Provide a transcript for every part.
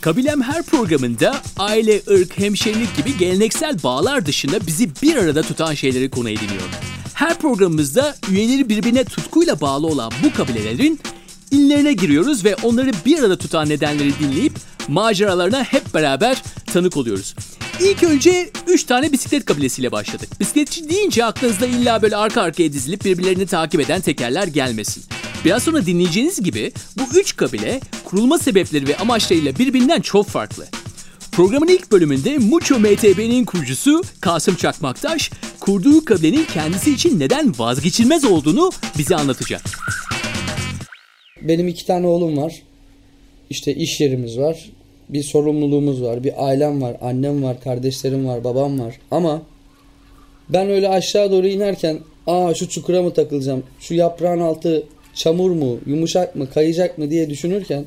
Kabilem her programında aile, ırk, hemşerilik gibi geleneksel bağlar dışında bizi bir arada tutan şeyleri konu ediniyor. Her programımızda üyeleri birbirine tutkuyla bağlı olan bu kabilelerin illerine giriyoruz ve onları bir arada tutan nedenleri dinleyip maceralarına hep beraber tanık oluyoruz. İlk önce 3 tane bisiklet kabilesiyle başladık. Bisikletçi deyince aklınızda illa böyle arka arkaya dizilip birbirlerini takip eden tekerler gelmesin. Biraz sonra dinleyeceğiniz gibi bu üç kabile kurulma sebepleri ve amaçlarıyla birbirinden çok farklı. Programın ilk bölümünde Mucho MTB'nin kurucusu Kasım Çakmaktaş, kurduğu kabilenin kendisi için neden vazgeçilmez olduğunu bize anlatacak. Benim iki tane oğlum var. İşte iş yerimiz var. Bir sorumluluğumuz var. Bir ailem var. Annem var. Kardeşlerim var. Babam var. Ama ben öyle aşağı doğru inerken aa şu çukura mı takılacağım? Şu yaprağın altı çamur mu? Yumuşak mı? Kayacak mı diye düşünürken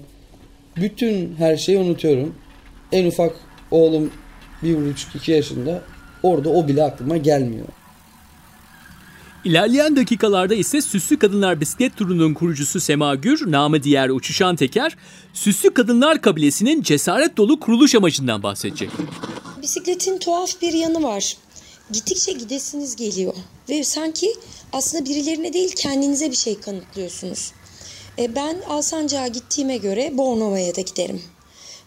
bütün her şeyi unutuyorum. En ufak oğlum bir buçuk iki yaşında. Orada o bile aklıma gelmiyor. İlerleyen dakikalarda ise Süslü Kadınlar Bisiklet Turu'nun kurucusu Sema Gür, namı diğer Uçuşan Teker, Süslü Kadınlar kabilesinin cesaret dolu kuruluş amacından bahsedecek. Bisikletin tuhaf bir yanı var. Gittikçe gidesiniz geliyor. Ve sanki aslında birilerine değil kendinize bir şey kanıtlıyorsunuz. E, ben Alsancak'a gittiğime göre Bornova'ya da giderim.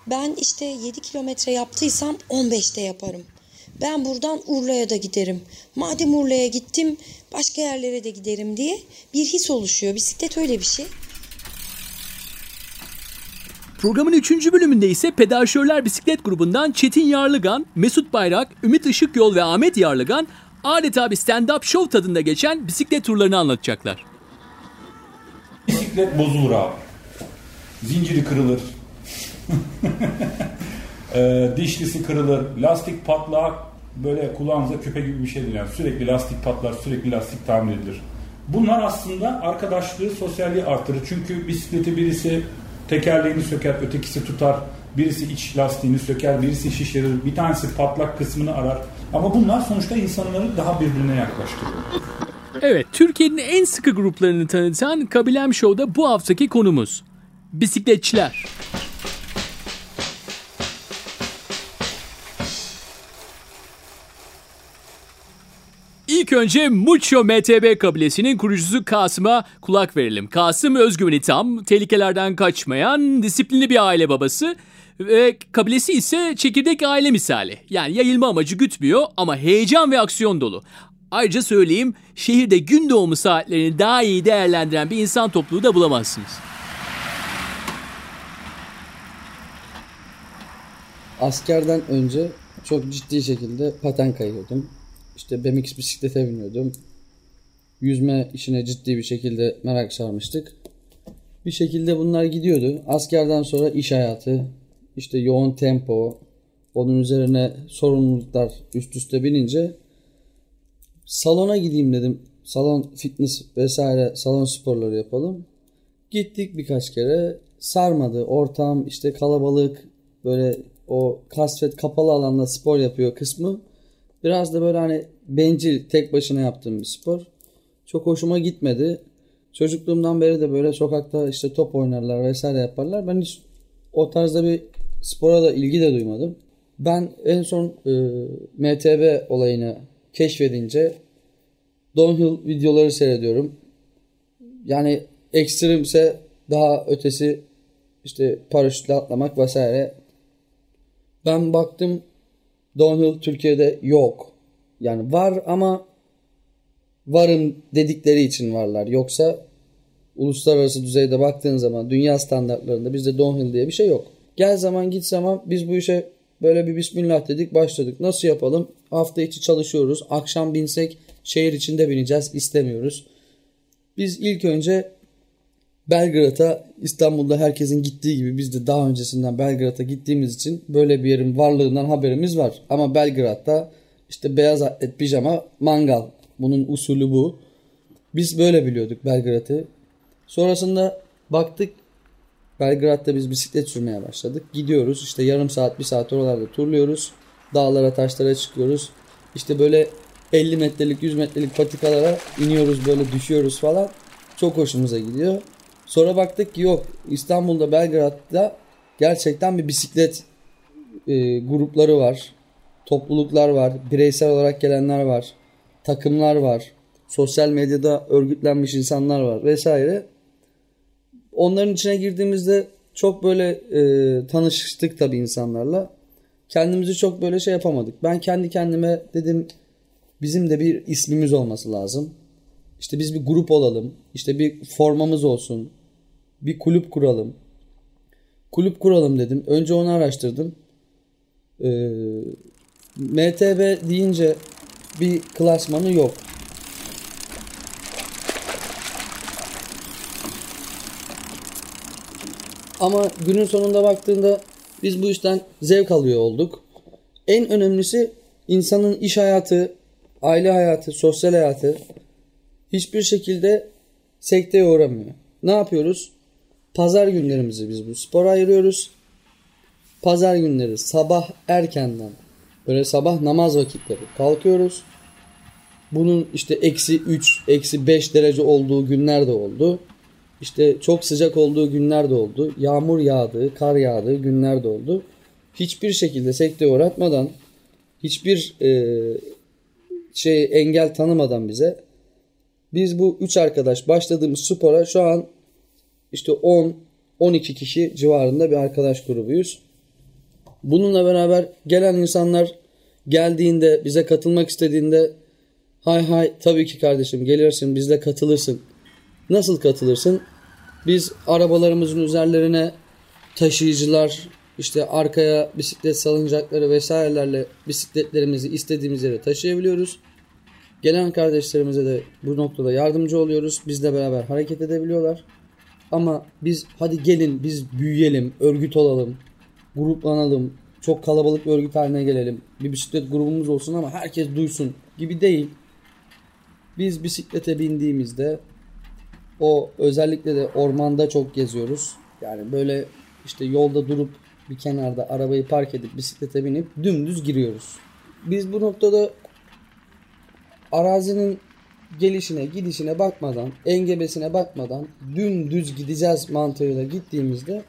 Ben işte 7 kilometre yaptıysam 15'te yaparım. Ben buradan Urla'ya da giderim. Madem Urla'ya gittim başka yerlere de giderim diye bir his oluşuyor. Bisiklet öyle bir şey. Programın 3. bölümünde ise Pedalşörler Bisiklet grubundan Çetin Yarlıgan, Mesut Bayrak, Ümit Işıkyol ve Ahmet Yarlıgan adeta bir stand-up show tadında geçen bisiklet turlarını anlatacaklar. Bisiklet bozulur abi. Zinciri kırılır. e, dişlisi kırılır. Lastik patlar. Böyle kulağınıza küpe gibi bir şey değil. Yani sürekli lastik patlar, sürekli lastik tamir edilir. Bunlar aslında arkadaşlığı, sosyalliği artırır. Çünkü bisikleti birisi tekerleğini söker, ötekisi tutar. Birisi iç lastiğini söker, birisi şişirir. Bir tanesi patlak kısmını arar. Ama bunlar sonuçta insanları daha birbirine yaklaştırıyor. Evet, Türkiye'nin en sıkı gruplarını tanıtan Kabilem Show'da bu haftaki konumuz. Bisikletçiler. İlk önce Mucho MTB kabilesinin kurucusu Kasım'a kulak verelim. Kasım özgüveni tam, tehlikelerden kaçmayan, disiplinli bir aile babası ve kabilesi ise çekirdek aile misali. Yani yayılma amacı gütmüyor ama heyecan ve aksiyon dolu. Ayrıca söyleyeyim şehirde gün doğumu saatlerini daha iyi değerlendiren bir insan topluluğu da bulamazsınız. Askerden önce çok ciddi şekilde paten kayıyordum. İşte BMX bisiklete biniyordum. Yüzme işine ciddi bir şekilde merak sarmıştık. Bir şekilde bunlar gidiyordu. Askerden sonra iş hayatı, işte yoğun tempo, onun üzerine sorumluluklar üst üste binince salona gideyim dedim. Salon fitness vesaire salon sporları yapalım. Gittik birkaç kere. Sarmadı. Ortam işte kalabalık böyle o kasvet kapalı alanda spor yapıyor kısmı. Biraz da böyle hani bencil tek başına yaptığım bir spor. Çok hoşuma gitmedi. Çocukluğumdan beri de böyle sokakta işte top oynarlar vesaire yaparlar. Ben hiç o tarzda bir spora da ilgi de duymadım. Ben en son e, MTB olayını keşfedince downhill videoları seyrediyorum. Yani ekstremse daha ötesi işte paraşütle atlamak vesaire. Ben baktım downhill Türkiye'de yok. Yani var ama varım dedikleri için varlar. Yoksa uluslararası düzeyde baktığın zaman dünya standartlarında bizde downhill diye bir şey yok. Gel zaman git zaman biz bu işe böyle bir bismillah dedik başladık. Nasıl yapalım? Hafta içi çalışıyoruz. Akşam binsek şehir içinde bineceğiz. istemiyoruz. Biz ilk önce Belgrad'a İstanbul'da herkesin gittiği gibi biz de daha öncesinden Belgrad'a gittiğimiz için böyle bir yerin varlığından haberimiz var. Ama Belgrad'da işte beyaz atlet pijama mangal. Bunun usulü bu. Biz böyle biliyorduk Belgrad'ı. Sonrasında baktık Belgrad'da biz bisiklet sürmeye başladık. Gidiyoruz işte yarım saat bir saat oralarda turluyoruz. Dağlara taşlara çıkıyoruz. İşte böyle 50 metrelik 100 metrelik patikalara iniyoruz böyle düşüyoruz falan. Çok hoşumuza gidiyor. Sonra baktık ki yok İstanbul'da Belgrad'da gerçekten bir bisiklet e, grupları var. Topluluklar var. Bireysel olarak gelenler var. Takımlar var. Sosyal medyada örgütlenmiş insanlar var vesaire. Onların içine girdiğimizde çok böyle e, tanıştık tabii insanlarla. Kendimizi çok böyle şey yapamadık. Ben kendi kendime dedim bizim de bir ismimiz olması lazım. İşte biz bir grup olalım. İşte bir formamız olsun. Bir kulüp kuralım. Kulüp kuralım dedim. Önce onu araştırdım. Ee, MTB deyince bir klasmanı yok. Ama günün sonunda baktığında biz bu işten zevk alıyor olduk. En önemlisi insanın iş hayatı, aile hayatı, sosyal hayatı hiçbir şekilde sekteye uğramıyor. Ne yapıyoruz? Pazar günlerimizi biz bu spora ayırıyoruz. Pazar günleri sabah erkenden böyle sabah namaz vakitleri kalkıyoruz. Bunun işte eksi 3, eksi 5 derece olduğu günler de oldu. İşte çok sıcak olduğu günler de oldu. Yağmur yağdığı, kar yağdığı günler de oldu. Hiçbir şekilde sekteye uğratmadan, hiçbir e, şey engel tanımadan bize biz bu 3 arkadaş başladığımız spora şu an işte 10 12 kişi civarında bir arkadaş grubuyuz. Bununla beraber gelen insanlar geldiğinde bize katılmak istediğinde hay hay tabii ki kardeşim gelirsin bizle katılırsın. Nasıl katılırsın? Biz arabalarımızın üzerlerine taşıyıcılar işte arkaya bisiklet salıncakları vesairelerle bisikletlerimizi istediğimiz yere taşıyabiliyoruz. Gelen kardeşlerimize de bu noktada yardımcı oluyoruz. Bizle beraber hareket edebiliyorlar. Ama biz hadi gelin biz büyüyelim, örgüt olalım, gruplanalım, çok kalabalık bir örgüt haline gelelim. Bir bisiklet grubumuz olsun ama herkes duysun gibi değil. Biz bisiklete bindiğimizde o özellikle de ormanda çok geziyoruz. Yani böyle işte yolda durup bir kenarda arabayı park edip bisiklete binip dümdüz giriyoruz. Biz bu noktada arazinin gelişine gidişine bakmadan, engebesine bakmadan dümdüz gideceğiz mantığıyla gittiğimizde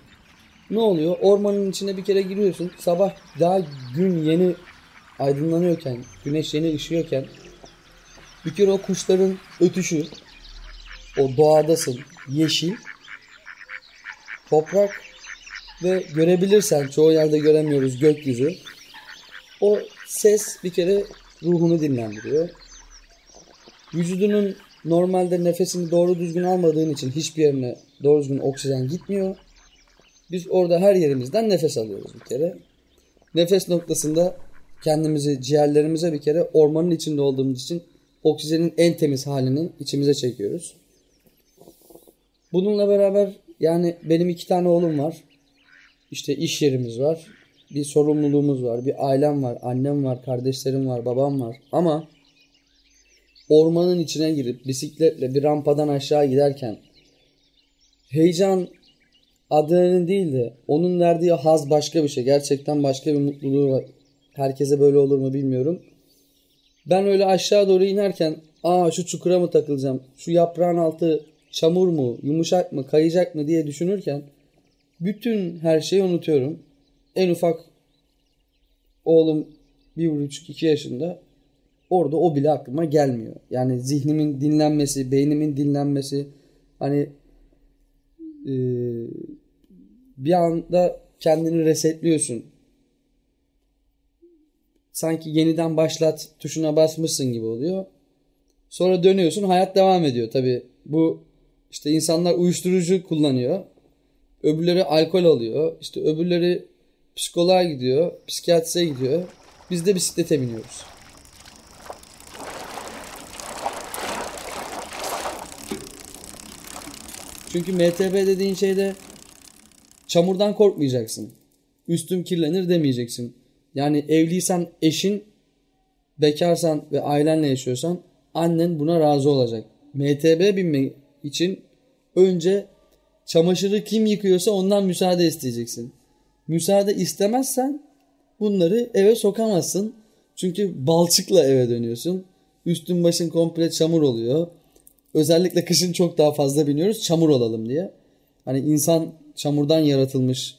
ne oluyor? Ormanın içine bir kere giriyorsun. Sabah daha gün yeni aydınlanıyorken, güneş yeni ışıyorken bir kere o kuşların ötüşü, o doğadasın, yeşil, toprak ve görebilirsen çoğu yerde göremiyoruz gökyüzü. O ses bir kere ruhunu dinlendiriyor. Vücudunun normalde nefesini doğru düzgün almadığın için hiçbir yerine doğru düzgün oksijen gitmiyor. Biz orada her yerimizden nefes alıyoruz bir kere. Nefes noktasında kendimizi ciğerlerimize bir kere ormanın içinde olduğumuz için oksijenin en temiz halini içimize çekiyoruz. Bununla beraber yani benim iki tane oğlum var. İşte iş yerimiz var. Bir sorumluluğumuz var. Bir ailem var. Annem var. Kardeşlerim var. Babam var. Ama ormanın içine girip bisikletle bir rampadan aşağı giderken heyecan adrenalin değil de onun verdiği haz başka bir şey. Gerçekten başka bir mutluluğu var. Herkese böyle olur mu bilmiyorum. Ben öyle aşağı doğru inerken aa şu çukura mı takılacağım? Şu yaprağın altı çamur mu? Yumuşak mı? Kayacak mı diye düşünürken bütün her şeyi unutuyorum. En ufak oğlum bir buçuk iki yaşında orada o bile aklıma gelmiyor. Yani zihnimin dinlenmesi, beynimin dinlenmesi hani e, bir anda kendini resetliyorsun. Sanki yeniden başlat tuşuna basmışsın gibi oluyor. Sonra dönüyorsun hayat devam ediyor. Tabi bu işte insanlar uyuşturucu kullanıyor. Öbürleri alkol alıyor. İşte öbürleri psikoloğa gidiyor. Psikiyatriye gidiyor. Biz de bisiklete biniyoruz. Çünkü MTB dediğin şeyde çamurdan korkmayacaksın. Üstüm kirlenir demeyeceksin. Yani evliysen eşin, bekarsan ve ailenle yaşıyorsan annen buna razı olacak. MTB binmek için önce çamaşırı kim yıkıyorsa ondan müsaade isteyeceksin. Müsaade istemezsen bunları eve sokamazsın. Çünkü balçıkla eve dönüyorsun. Üstün başın komple çamur oluyor. Özellikle kışın çok daha fazla biniyoruz çamur olalım diye. Hani insan çamurdan yaratılmış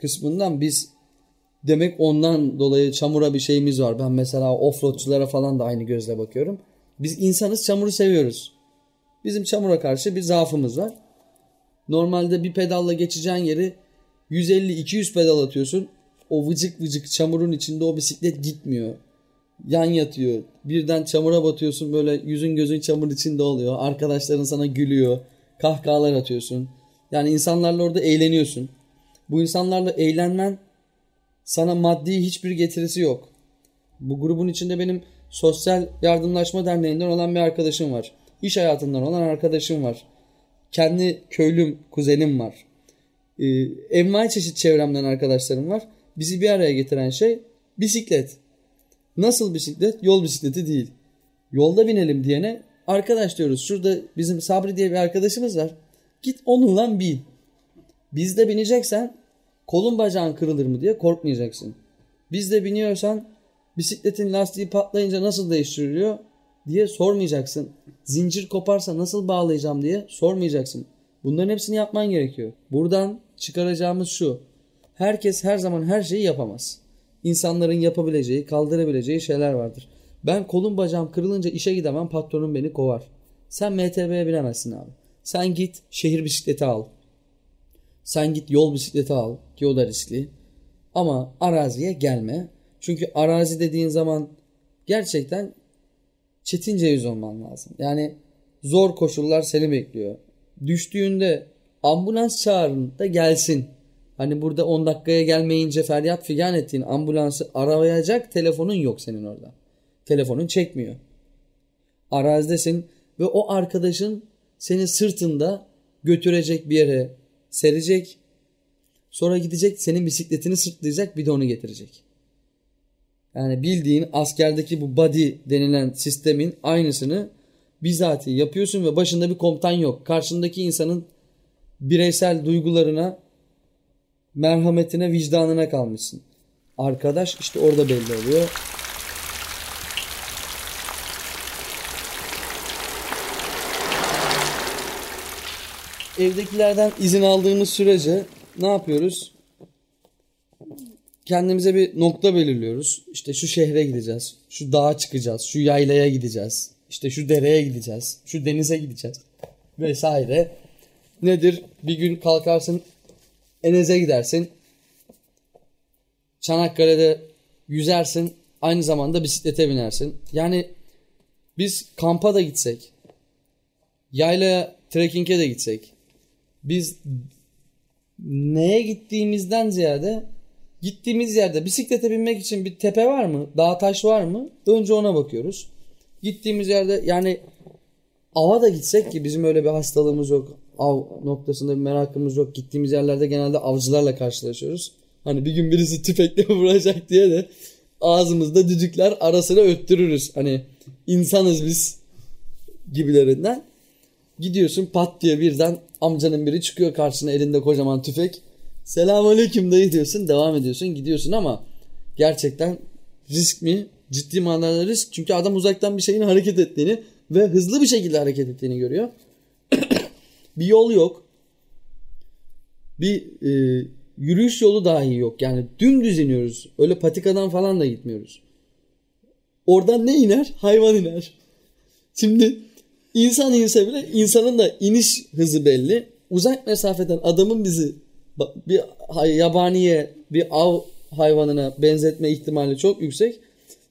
kısmından biz demek ondan dolayı çamura bir şeyimiz var. Ben mesela offroadçulara falan da aynı gözle bakıyorum. Biz insanız çamuru seviyoruz. Bizim çamura karşı bir zaafımız var. Normalde bir pedalla geçeceğin yeri 150-200 pedal atıyorsun. O vıcık vıcık çamurun içinde o bisiklet gitmiyor. Yan yatıyor. Birden çamura batıyorsun böyle yüzün gözün çamur içinde oluyor. Arkadaşların sana gülüyor. Kahkahalar atıyorsun. Yani insanlarla orada eğleniyorsun. Bu insanlarla eğlenmen sana maddi hiçbir getirisi yok. Bu grubun içinde benim Sosyal Yardımlaşma Derneği'nden olan bir arkadaşım var. İş hayatından olan arkadaşım var. Kendi köylüm, kuzenim var. Ee, envai çeşit çevremden arkadaşlarım var. Bizi bir araya getiren şey bisiklet. Nasıl bisiklet? Yol bisikleti değil. Yolda binelim diyene arkadaş diyoruz. Şurada bizim Sabri diye bir arkadaşımız var. Git onunla bin. Bizde bineceksen kolun bacağın kırılır mı diye korkmayacaksın. Bizde biniyorsan bisikletin lastiği patlayınca nasıl değiştiriliyor diye sormayacaksın. Zincir koparsa nasıl bağlayacağım diye sormayacaksın. Bunların hepsini yapman gerekiyor. Buradan çıkaracağımız şu. Herkes her zaman her şeyi yapamaz. İnsanların yapabileceği, kaldırabileceği şeyler vardır. Ben kolum bacağım kırılınca işe gidemem patronum beni kovar. Sen MTB'ye binemezsin abi. Sen git şehir bisikleti al. Sen git yol bisikleti al ki o da riskli. Ama araziye gelme. Çünkü arazi dediğin zaman gerçekten çetince yüz olman lazım. Yani zor koşullar seni bekliyor. Düştüğünde ambulans çağırın da gelsin. Hani burada 10 dakikaya gelmeyince feryat figan ettiğin ambulansı arayacak telefonun yok senin orada. Telefonun çekmiyor. Arazidesin ve o arkadaşın seni sırtında götürecek bir yere serecek. Sonra gidecek senin bisikletini sırtlayacak bir de onu getirecek. Yani bildiğin askerdeki bu body denilen sistemin aynısını bizatihi yapıyorsun ve başında bir komutan yok. Karşındaki insanın bireysel duygularına, merhametine, vicdanına kalmışsın. Arkadaş işte orada belli oluyor. Evdekilerden izin aldığımız sürece ne yapıyoruz? Kendimize bir nokta belirliyoruz. İşte şu şehre gideceğiz. Şu dağa çıkacağız. Şu yaylaya gideceğiz. İşte şu dereye gideceğiz. Şu denize gideceğiz. Vesaire. Nedir? Bir gün kalkarsın Enez'e gidersin. Çanakkale'de yüzersin. Aynı zamanda bisiklete binersin. Yani biz kampa da gitsek, yaylaya, trekking'e de gitsek, biz neye gittiğimizden ziyade gittiğimiz yerde bisiklete binmek için bir tepe var mı? Dağ taş var mı? Önce ona bakıyoruz. Gittiğimiz yerde yani ava da gitsek ki bizim öyle bir hastalığımız yok. Av noktasında bir merakımız yok. Gittiğimiz yerlerde genelde avcılarla karşılaşıyoruz. Hani bir gün birisi tüfekle vuracak diye de ağzımızda düdükler arasına öttürürüz. Hani insanız biz gibilerinden. Gidiyorsun pat diye birden amcanın biri çıkıyor karşısına elinde kocaman tüfek. Selamünaleyküm dayı diyorsun devam ediyorsun gidiyorsun ama gerçekten risk mi? Ciddi manada risk. Çünkü adam uzaktan bir şeyin hareket ettiğini ve hızlı bir şekilde hareket ettiğini görüyor. Bir yol yok. Bir e, yürüyüş yolu dahi yok. Yani dümdüz iniyoruz. Öyle patikadan falan da gitmiyoruz. Oradan ne iner? Hayvan iner. Şimdi insan inse bile insanın da iniş hızı belli. Uzak mesafeden adamın bizi bir yabaniye bir av hayvanına benzetme ihtimali çok yüksek.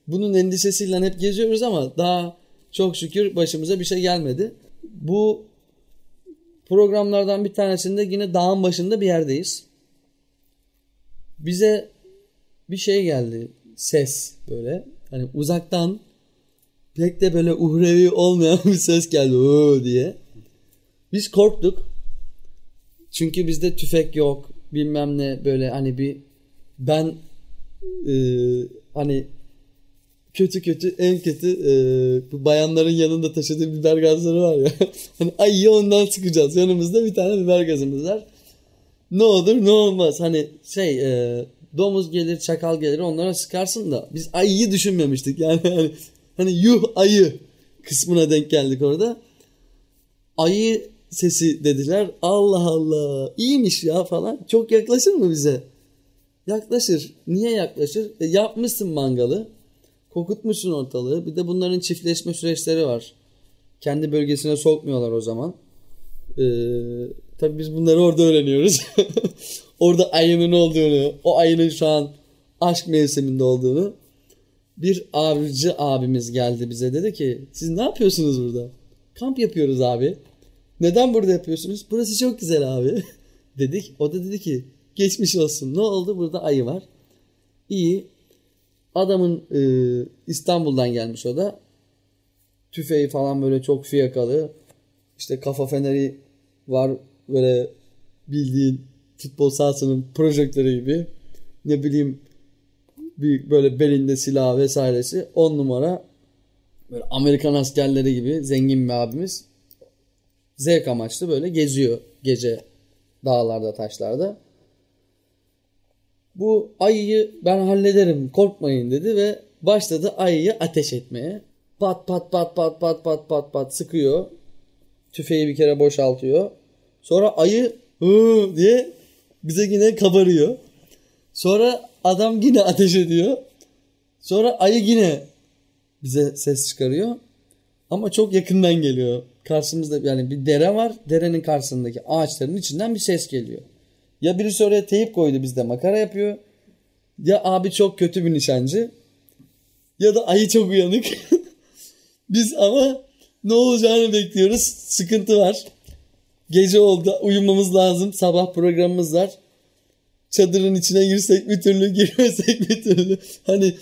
Bunun endişesiyle hep geziyoruz ama daha çok şükür başımıza bir şey gelmedi. Bu programlardan bir tanesinde yine dağın başında bir yerdeyiz. Bize bir şey geldi. Ses böyle. Hani uzaktan pek de böyle uhrevi olmayan bir ses geldi. Oo diye. Biz korktuk. Çünkü bizde tüfek yok. Bilmem ne böyle hani bir ben e, hani kötü kötü en kötü e, bu bayanların yanında taşıdığı biber gazları var ya. hani ayı ondan sıkacağız. Yanımızda bir tane biber gazımız var. Ne olur ne olmaz. Hani şey e, domuz gelir çakal gelir onlara sıkarsın da biz ayıyı düşünmemiştik. Yani hani, hani yuh ayı kısmına denk geldik orada. Ayı sesi dediler. Allah Allah iyiymiş ya falan. Çok yaklaşır mı bize? Yaklaşır. Niye yaklaşır? E, yapmışsın mangalı. Kokutmuşsun ortalığı. Bir de bunların çiftleşme süreçleri var. Kendi bölgesine sokmuyorlar o zaman. Ee, tabii biz bunları orada öğreniyoruz. orada ayının olduğunu, o ayının şu an aşk mevsiminde olduğunu. Bir avcı abimiz geldi bize dedi ki siz ne yapıyorsunuz burada? Kamp yapıyoruz abi. Neden burada yapıyorsunuz? Burası çok güzel abi. Dedik. O da dedi ki geçmiş olsun. Ne oldu? Burada ayı var. İyi. Adamın e, İstanbul'dan gelmiş o da. Tüfeği falan böyle çok fiyakalı. İşte kafa feneri var. Böyle bildiğin futbol sahasının projektörü gibi. Ne bileyim bir böyle belinde silah vesairesi. On numara böyle Amerikan askerleri gibi zengin bir abimiz. Zevk amaçlı böyle geziyor gece dağlarda taşlarda. Bu ayıyı ben hallederim korkmayın dedi ve başladı ayıyı ateş etmeye. Pat pat pat pat pat pat pat pat sıkıyor. Tüfeği bir kere boşaltıyor. Sonra ayı hı diye bize yine kabarıyor. Sonra adam yine ateş ediyor. Sonra ayı yine bize ses çıkarıyor. Ama çok yakından geliyor. Karşımızda yani bir dere var. Derenin karşısındaki ağaçların içinden bir ses geliyor. Ya birisi oraya teyip koydu bizde makara yapıyor. Ya abi çok kötü bir nişancı. Ya da ayı çok uyanık. Biz ama ne olacağını bekliyoruz. Sıkıntı var. Gece oldu. Uyumamız lazım. Sabah programımız var. Çadırın içine girsek bir türlü, girmesek bir türlü. Hani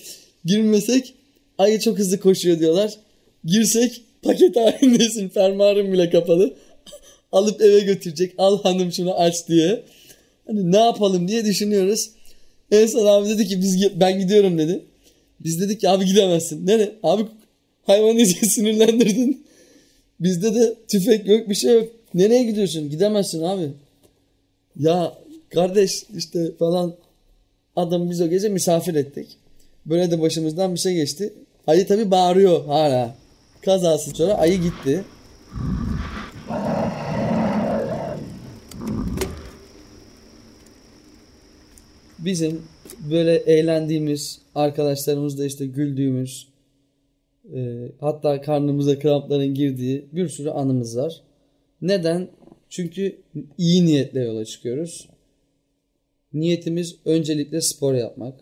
girmesek ayı çok hızlı koşuyor diyorlar. Girsek paket halindesin. Fermuarın bile kapalı. Alıp eve götürecek. Al hanım şunu aç diye. Hani ne yapalım diye düşünüyoruz. En son abi dedi ki biz ben gidiyorum dedi. Biz dedik ki abi gidemezsin. Nere? Abi hayvanı iyice sinirlendirdin. Bizde de tüfek yok bir şey yok. Nereye gidiyorsun? Gidemezsin abi. Ya kardeş işte falan adam biz o gece misafir ettik. Böyle de başımızdan bir şey geçti. Ayı tabi bağırıyor hala. Kazası sonra ayı gitti. Bizim böyle eğlendiğimiz, arkadaşlarımızla işte güldüğümüz, e, hatta karnımıza krampların girdiği bir sürü anımız var. Neden? Çünkü iyi niyetle yola çıkıyoruz. Niyetimiz öncelikle spor yapmak,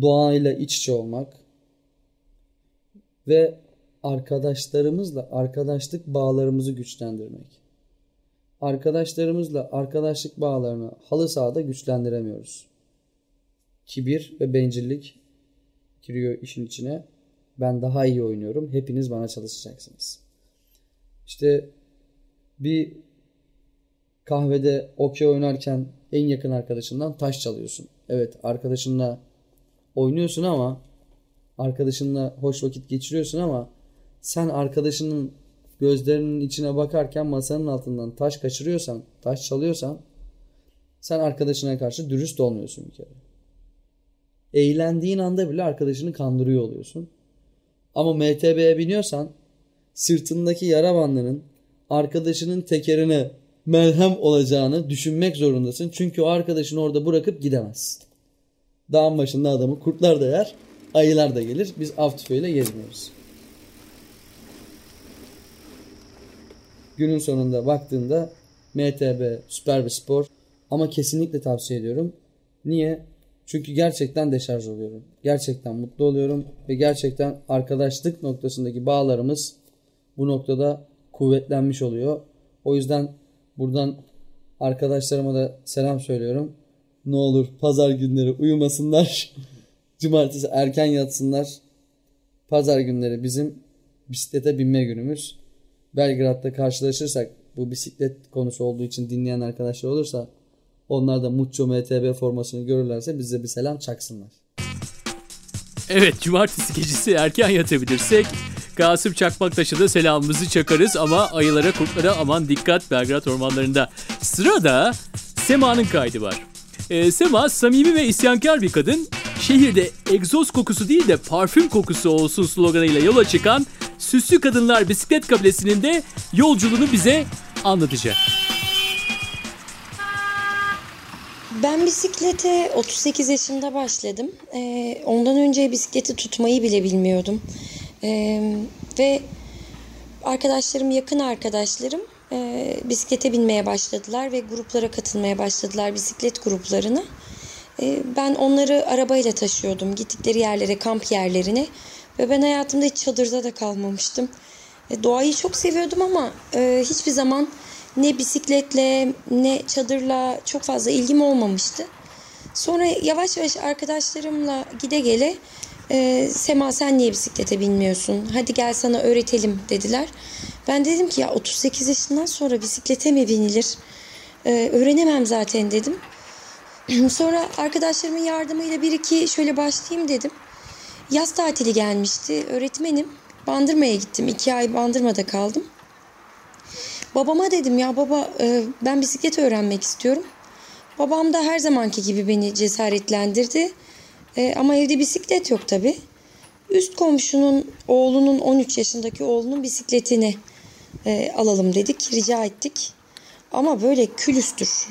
doğayla iç içe olmak ve arkadaşlarımızla arkadaşlık bağlarımızı güçlendirmek. Arkadaşlarımızla arkadaşlık bağlarını halı sahada güçlendiremiyoruz. Kibir ve bencillik giriyor işin içine. Ben daha iyi oynuyorum. Hepiniz bana çalışacaksınız. İşte bir kahvede okey oynarken en yakın arkadaşından taş çalıyorsun. Evet arkadaşınla oynuyorsun ama arkadaşınla hoş vakit geçiriyorsun ama sen arkadaşının gözlerinin içine bakarken masanın altından taş kaçırıyorsan, taş çalıyorsan sen arkadaşına karşı dürüst olmuyorsun bir kere. Eğlendiğin anda bile arkadaşını kandırıyor oluyorsun. Ama MTB'ye biniyorsan sırtındaki yara bandının arkadaşının tekerine melhem olacağını düşünmek zorundasın. Çünkü o arkadaşını orada bırakıp gidemezsin. Dağın başında adamı kurtlar da yer, ayılar da gelir. Biz av tüfeğiyle gezmiyoruz. Günün sonunda baktığında MTB süper bir spor ama kesinlikle tavsiye ediyorum. Niye? Çünkü gerçekten deşarj oluyorum. Gerçekten mutlu oluyorum ve gerçekten arkadaşlık noktasındaki bağlarımız bu noktada kuvvetlenmiş oluyor. O yüzden buradan arkadaşlarıma da selam söylüyorum. Ne olur pazar günleri uyumasınlar. Cumartesi erken yatsınlar. Pazar günleri bizim bisiklete binme günümüz. Belgrad'da karşılaşırsak bu bisiklet konusu olduğu için dinleyen arkadaşlar olursa onlar da Muccio MTB formasını görürlerse bize bir selam çaksınlar. Evet cumartesi gecesi erken yatabilirsek Kasım Çakmaktaş'a da selamımızı çakarız ama ayılara kurtlara aman dikkat Belgrad ormanlarında. Sırada Sema'nın kaydı var. Ee, Sema samimi ve isyankar bir kadın. Şehirde egzoz kokusu değil de parfüm kokusu olsun sloganıyla yola çıkan Süslü Kadınlar Bisiklet Kabilesi'nin de yolculuğunu bize anlatacak. Ben bisiklete 38 yaşında başladım. Ee, ondan önce bisikleti tutmayı bile bilmiyordum. Ee, ve arkadaşlarım, yakın arkadaşlarım e, bisiklete binmeye başladılar ve gruplara katılmaya başladılar, bisiklet gruplarına. Ee, ben onları arabayla taşıyordum, gittikleri yerlere, kamp yerlerine. Ve ben hayatımda hiç çadırda da kalmamıştım. E, doğayı çok seviyordum ama e, hiçbir zaman ne bisikletle ne çadırla çok fazla ilgim olmamıştı. Sonra yavaş yavaş arkadaşlarımla gide gele e, Sema sen niye bisiklete binmiyorsun? Hadi gel sana öğretelim dediler. Ben dedim ki ya 38 yaşından sonra bisiklete mi binilir? E, öğrenemem zaten dedim. Sonra arkadaşlarımın yardımıyla bir iki şöyle başlayayım dedim. Yaz tatili gelmişti. Öğretmenim. Bandırma'ya gittim. iki ay Bandırma'da kaldım. Babama dedim ya baba e, ben bisiklet öğrenmek istiyorum. Babam da her zamanki gibi beni cesaretlendirdi. E, ama evde bisiklet yok tabi. Üst komşunun oğlunun 13 yaşındaki oğlunun bisikletini e, alalım dedik. Rica ettik. Ama böyle külüstür.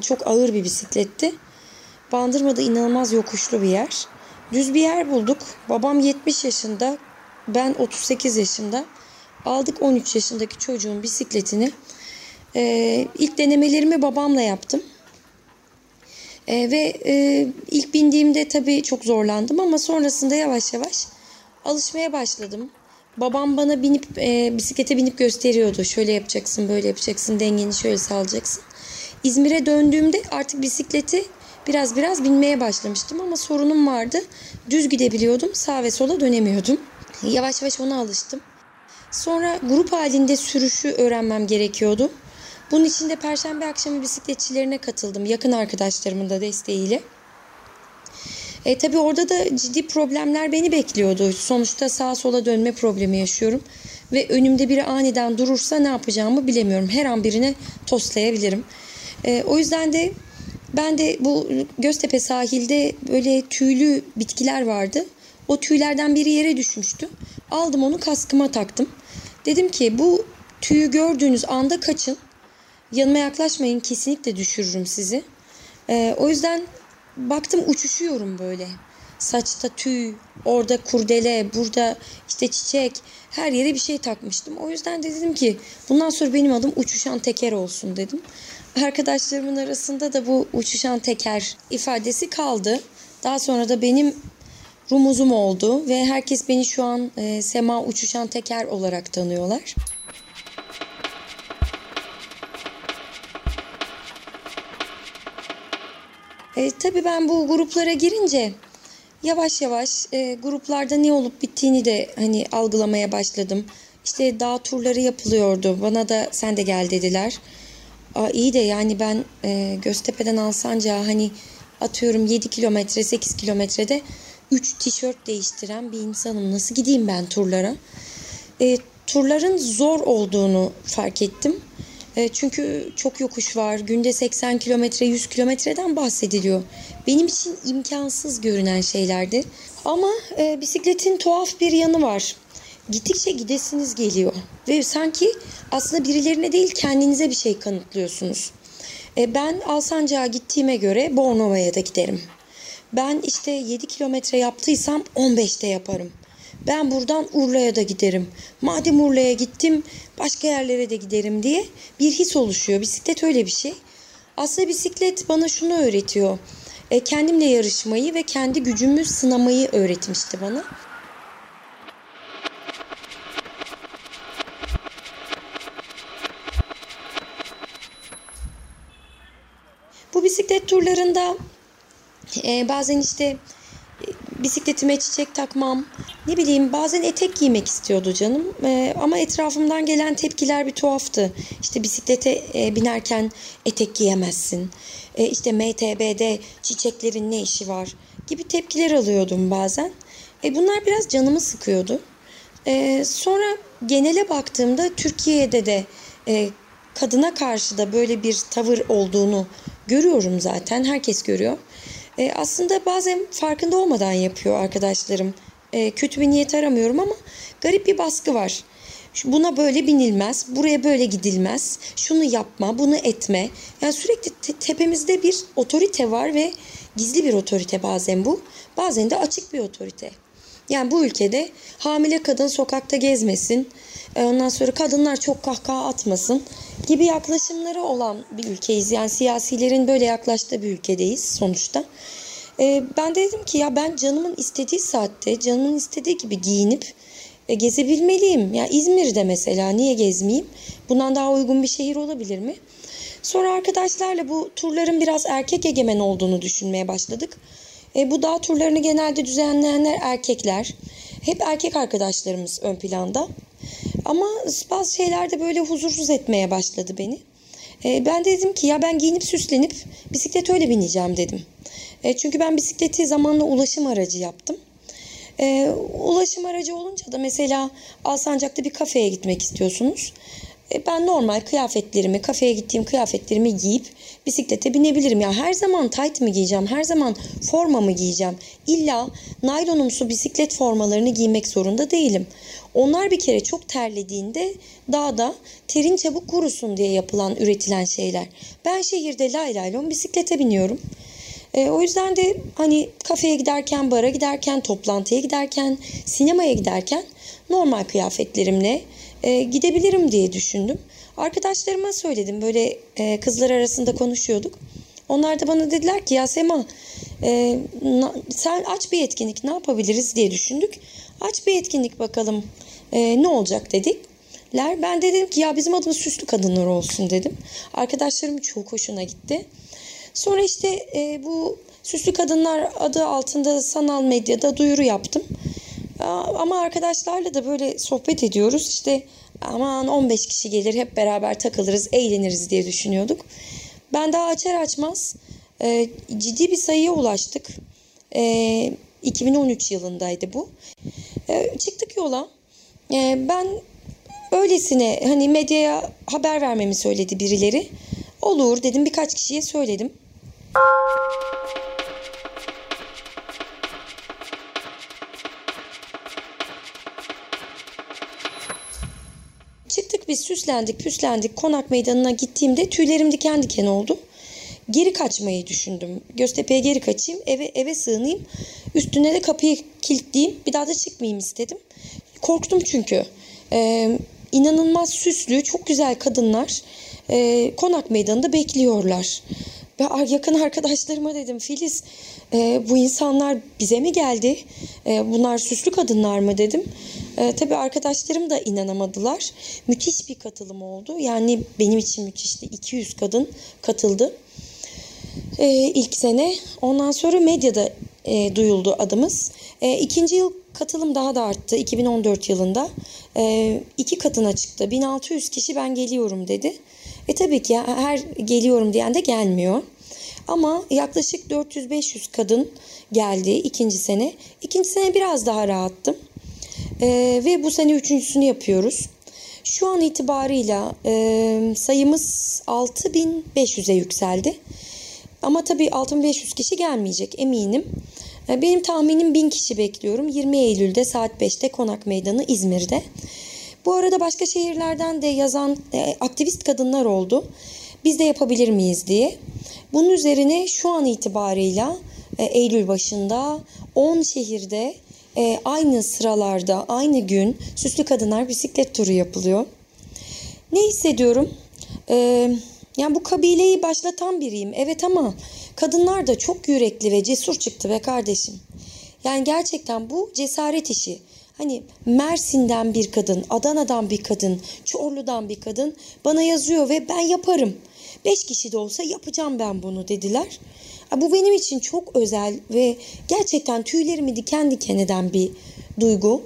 çok ağır bir bisikletti. Bandırma'da inanılmaz yokuşlu bir yer. Düz bir yer bulduk. Babam 70 yaşında, ben 38 yaşında. Aldık 13 yaşındaki çocuğun bisikletini. Ee, ilk denemelerimi babamla yaptım. Ee, ve e, ilk bindiğimde tabii çok zorlandım ama sonrasında yavaş yavaş alışmaya başladım. Babam bana binip e, bisiklete binip gösteriyordu. Şöyle yapacaksın, böyle yapacaksın, dengeni şöyle sağlayacaksın. İzmir'e döndüğümde artık bisikleti biraz biraz binmeye başlamıştım ama sorunum vardı. Düz gidebiliyordum, sağ ve sola dönemiyordum. Yavaş yavaş ona alıştım. Sonra grup halinde sürüşü öğrenmem gerekiyordu. Bunun için de perşembe akşamı bisikletçilerine katıldım yakın arkadaşlarımın da desteğiyle. E, tabii orada da ciddi problemler beni bekliyordu. Sonuçta sağa sola dönme problemi yaşıyorum. Ve önümde biri aniden durursa ne yapacağımı bilemiyorum. Her an birine toslayabilirim. E, o yüzden de ben de bu Göztepe sahilde böyle tüylü bitkiler vardı. O tüylerden biri yere düşmüştü. Aldım onu kaskıma taktım. Dedim ki bu tüyü gördüğünüz anda kaçın. Yanıma yaklaşmayın kesinlikle düşürürüm sizi. Ee, o yüzden baktım uçuşuyorum böyle. Saçta tüy, orada kurdele, burada işte çiçek, her yere bir şey takmıştım. O yüzden de dedim ki bundan sonra benim adım uçuşan teker olsun dedim. Arkadaşlarımın arasında da bu uçuşan teker ifadesi kaldı. Daha sonra da benim rumuzum oldu ve herkes beni şu an e, Sema Uçuşan Teker olarak tanıyorlar. E, tabii ben bu gruplara girince yavaş yavaş e, gruplarda ne olup bittiğini de hani algılamaya başladım. İşte dağ turları yapılıyordu. Bana da sen de gel dediler. Aa, iyi de yani ben e, Göztepe'den Alsancak'a hani atıyorum 7 kilometre 8 kilometrede 3 tişört değiştiren bir insanım. Nasıl gideyim ben turlara? E, turların zor olduğunu fark ettim. E, çünkü çok yokuş var. Günde 80 kilometre 100 kilometreden bahsediliyor. Benim için imkansız görünen şeylerdi. Ama e, bisikletin tuhaf bir yanı var gittikçe gidesiniz geliyor. Ve sanki aslında birilerine değil kendinize bir şey kanıtlıyorsunuz. E, ben Alsancak'a gittiğime göre Bornova'ya da giderim. Ben işte 7 kilometre yaptıysam 15'te yaparım. Ben buradan Urla'ya da giderim. Madem Urla'ya gittim başka yerlere de giderim diye bir his oluşuyor. Bisiklet öyle bir şey. Aslında bisiklet bana şunu öğretiyor. E, kendimle yarışmayı ve kendi gücümü sınamayı öğretmişti bana. Bisiklet turlarında e, bazen işte e, bisikletime çiçek takmam, ne bileyim bazen etek giymek istiyordu canım. E, ama etrafımdan gelen tepkiler bir tuhaftı. İşte bisiklete e, binerken etek giyemezsin. E, işte MTB'de çiçeklerin ne işi var gibi tepkiler alıyordum bazen. E, bunlar biraz canımı sıkıyordu. E, sonra genele baktığımda Türkiye'de de e, kadına karşı da böyle bir tavır olduğunu görüyorum zaten. Herkes görüyor. E, aslında bazen farkında olmadan yapıyor arkadaşlarım. E, kötü bir niyet aramıyorum ama garip bir baskı var. buna böyle binilmez, buraya böyle gidilmez, şunu yapma, bunu etme. Yani sürekli te- tepemizde bir otorite var ve gizli bir otorite bazen bu. Bazen de açık bir otorite. Yani bu ülkede hamile kadın sokakta gezmesin, ondan sonra kadınlar çok kahkaha atmasın gibi yaklaşımları olan bir ülkeyiz. Yani siyasilerin böyle yaklaştığı bir ülkedeyiz sonuçta. E, ben de dedim ki ya ben canımın istediği saatte, canımın istediği gibi giyinip e, gezebilmeliyim. Ya İzmir'de mesela niye gezmeyeyim? Bundan daha uygun bir şehir olabilir mi? Sonra arkadaşlarla bu turların biraz erkek egemen olduğunu düşünmeye başladık. E, bu dağ turlarını genelde düzenleyenler erkekler. Hep erkek arkadaşlarımız ön planda. Ama bazı şeyler de böyle huzursuz etmeye başladı beni. E, ben de dedim ki ya ben giyinip süslenip bisiklet öyle bineceğim dedim. E, çünkü ben bisikleti zamanla ulaşım aracı yaptım. E, ulaşım aracı olunca da mesela Alsancak'ta bir kafeye gitmek istiyorsunuz. E, ben normal kıyafetlerimi, kafeye gittiğim kıyafetlerimi giyip bisiklete binebilirim. Ya her zaman tight mı giyeceğim, her zaman forma mı giyeceğim? İlla naylonumsu bisiklet formalarını giymek zorunda değilim. Onlar bir kere çok terlediğinde dağda terin çabuk kurusun diye yapılan, üretilen şeyler. Ben şehirde lay laylon bisiklete biniyorum. E, o yüzden de hani kafeye giderken, bara giderken, toplantıya giderken, sinemaya giderken normal kıyafetlerimle e, gidebilirim diye düşündüm. Arkadaşlarıma söyledim böyle e, kızlar arasında konuşuyorduk. Onlar da bana dediler ki ya Sema e, na, sen aç bir etkinlik ne yapabiliriz diye düşündük. Aç bir etkinlik bakalım e, ne olacak dedik. Ben de dedim ki ya bizim adımız süslü kadınlar olsun dedim. Arkadaşlarım çok hoşuna gitti. Sonra işte e, bu süslü kadınlar adı altında sanal medyada duyuru yaptım. Ama arkadaşlarla da böyle sohbet ediyoruz. İşte aman 15 kişi gelir hep beraber takılırız, eğleniriz diye düşünüyorduk. Ben daha açar açmaz e, ciddi bir sayıya ulaştık. E, 2013 yılındaydı bu. E, çıktık yola. E, ben öylesine hani medyaya haber vermemi söyledi birileri. Olur dedim birkaç kişiye söyledim. Biz süslendik püslendik konak meydanına gittiğimde tüylerim diken diken oldu. Geri kaçmayı düşündüm. Göztepe'ye geri kaçayım eve eve sığınayım. Üstüne de kapıyı kilitleyeyim bir daha da çıkmayayım istedim. Korktum çünkü. Ee, inanılmaz süslü çok güzel kadınlar e, konak meydanında bekliyorlar. Ve yakın arkadaşlarıma dedim Filiz e, bu insanlar bize mi geldi? E, bunlar süslü kadınlar mı dedim. E, tabii arkadaşlarım da inanamadılar. Müthiş bir katılım oldu. Yani benim için müthişti. 200 kadın katıldı. E, ilk sene. Ondan sonra medyada e, duyuldu adımız. E, ikinci yıl katılım daha da arttı. 2014 yılında. E, iki katına çıktı. 1600 kişi ben geliyorum dedi. E tabii ki her geliyorum diyen de gelmiyor. Ama yaklaşık 400-500 kadın geldi ikinci sene. İkinci sene biraz daha rahattım. E, ve bu sene üçüncüsünü yapıyoruz. Şu an itibarıyla e, sayımız 6500'e yükseldi. Ama tabii 6500 kişi gelmeyecek eminim. E, benim tahminim 1000 kişi bekliyorum. 20 Eylül'de saat 5'te Konak Meydanı İzmir'de. Bu arada başka şehirlerden de yazan e, aktivist kadınlar oldu. Biz de yapabilir miyiz diye. Bunun üzerine şu an itibarıyla e, Eylül başında 10 şehirde e, aynı sıralarda aynı gün süslü kadınlar bisiklet turu yapılıyor. Ne hissediyorum? E, yani bu kabileyi başlatan biriyim evet ama kadınlar da çok yürekli ve cesur çıktı be kardeşim. Yani gerçekten bu cesaret işi. Hani Mersin'den bir kadın, Adana'dan bir kadın, Çorlu'dan bir kadın bana yazıyor ve ben yaparım. Beş kişi de olsa yapacağım ben bunu dediler. Bu benim için çok özel ve gerçekten tüylerimi diken diken eden bir duygu.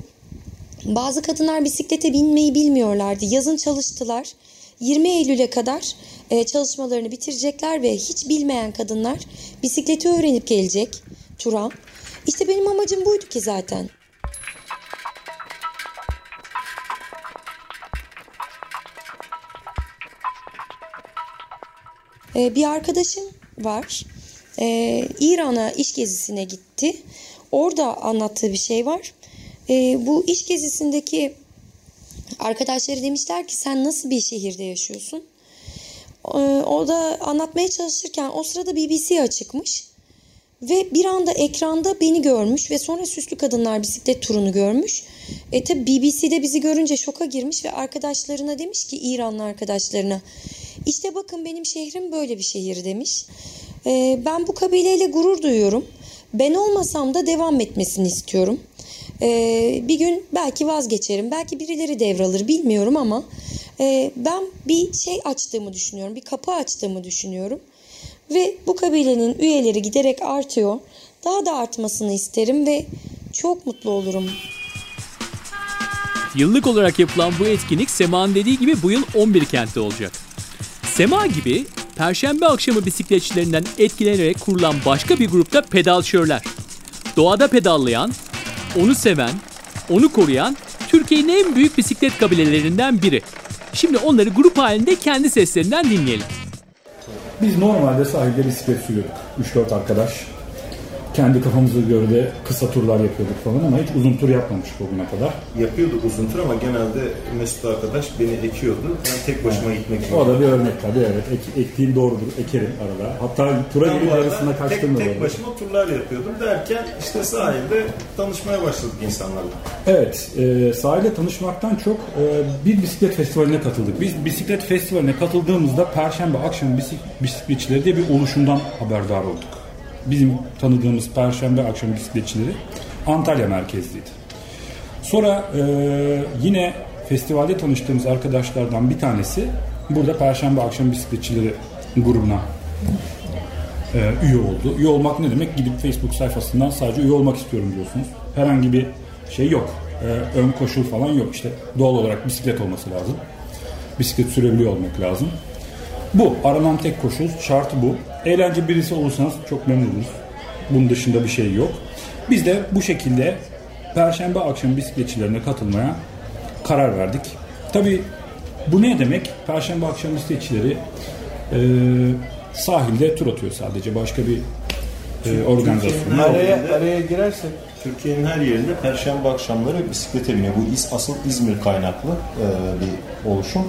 Bazı kadınlar bisiklete binmeyi bilmiyorlardı. Yazın çalıştılar. 20 Eylül'e kadar e, çalışmalarını bitirecekler ve hiç bilmeyen kadınlar bisikleti öğrenip gelecek tura. İşte benim amacım buydu ki zaten. E, bir arkadaşım var. E, İran'a iş gezisine gitti. Orada anlattığı bir şey var. E, bu iş gezisindeki Arkadaşları demişler ki sen nasıl bir şehirde yaşıyorsun? Ee, o da anlatmaya çalışırken o sırada BBC açıkmış. Ve bir anda ekranda beni görmüş ve sonra Süslü Kadınlar bisiklet turunu görmüş. E tabi BBC'de bizi görünce şoka girmiş ve arkadaşlarına demiş ki İranlı arkadaşlarına işte bakın benim şehrim böyle bir şehir demiş. E, ben bu kabileyle gurur duyuyorum. Ben olmasam da devam etmesini istiyorum. E, bir gün belki vazgeçerim. Belki birileri devralır bilmiyorum ama e, ben bir şey açtığımı düşünüyorum. Bir kapı açtığımı düşünüyorum. Ve bu kabilenin üyeleri giderek artıyor. Daha da artmasını isterim ve çok mutlu olurum. Yıllık olarak yapılan bu etkinlik Sema'nın dediği gibi bu yıl 11 kentte olacak. Sema gibi Perşembe akşamı bisikletçilerinden etkilenerek kurulan başka bir grupta pedalşörler. Doğada pedallayan, onu seven, onu koruyan Türkiye'nin en büyük bisiklet kabilelerinden biri. Şimdi onları grup halinde kendi seslerinden dinleyelim. Biz normalde sahilde bisiklet sürüyorduk. 3-4 arkadaş. Kendi kafamıza göre de kısa turlar yapıyorduk falan ama hiç uzun tur yapmamıştık bugüne kadar. Yapıyorduk uzun tur ama genelde Mesut arkadaş beni ekiyordu. Ben tek başıma gitmek O zorunda. da bir örnek tabii evet. Ek, ektiğin doğrudur. Ekerim arada. Hatta tura Ben arasında kaçtım da tek, tek başıma turlar yapıyordum derken işte sahilde tanışmaya başladık insanlarla. Evet, e, sahilde tanışmaktan çok e, bir bisiklet festivaline katıldık. Biz bisiklet festivaline katıldığımızda Perşembe akşamı bisik- bisikletçileri diye bir oluşumdan haberdar olduk. Bizim tanıdığımız Perşembe akşamı bisikletçileri Antalya merkezliydi. Sonra e, yine festivalde tanıştığımız arkadaşlardan bir tanesi burada Perşembe akşam bisikletçileri grubuna e, üye oldu. Üye olmak ne demek? Gidip Facebook sayfasından sadece üye olmak istiyorum diyorsunuz. Herhangi bir şey yok. E, ön koşul falan yok. İşte doğal olarak bisiklet olması lazım. Bisiklet sürebiliyor olmak lazım. Bu. Aranan tek koşul. Şartı bu. Eğlence birisi olursanız çok memnunuz. Bunun dışında bir şey yok. Biz de bu şekilde Perşembe akşam bisikletçilerine katılmaya karar verdik. Tabii bu ne demek? Perşembe akşam bisikletçileri e, sahilde tur atıyor sadece. Başka bir e, organizasyon. Araya, araya girersek Türkiye'nin her yerinde Perşembe akşamları bisiklete biniyor. Bu is, asıl İzmir kaynaklı e, bir oluşum.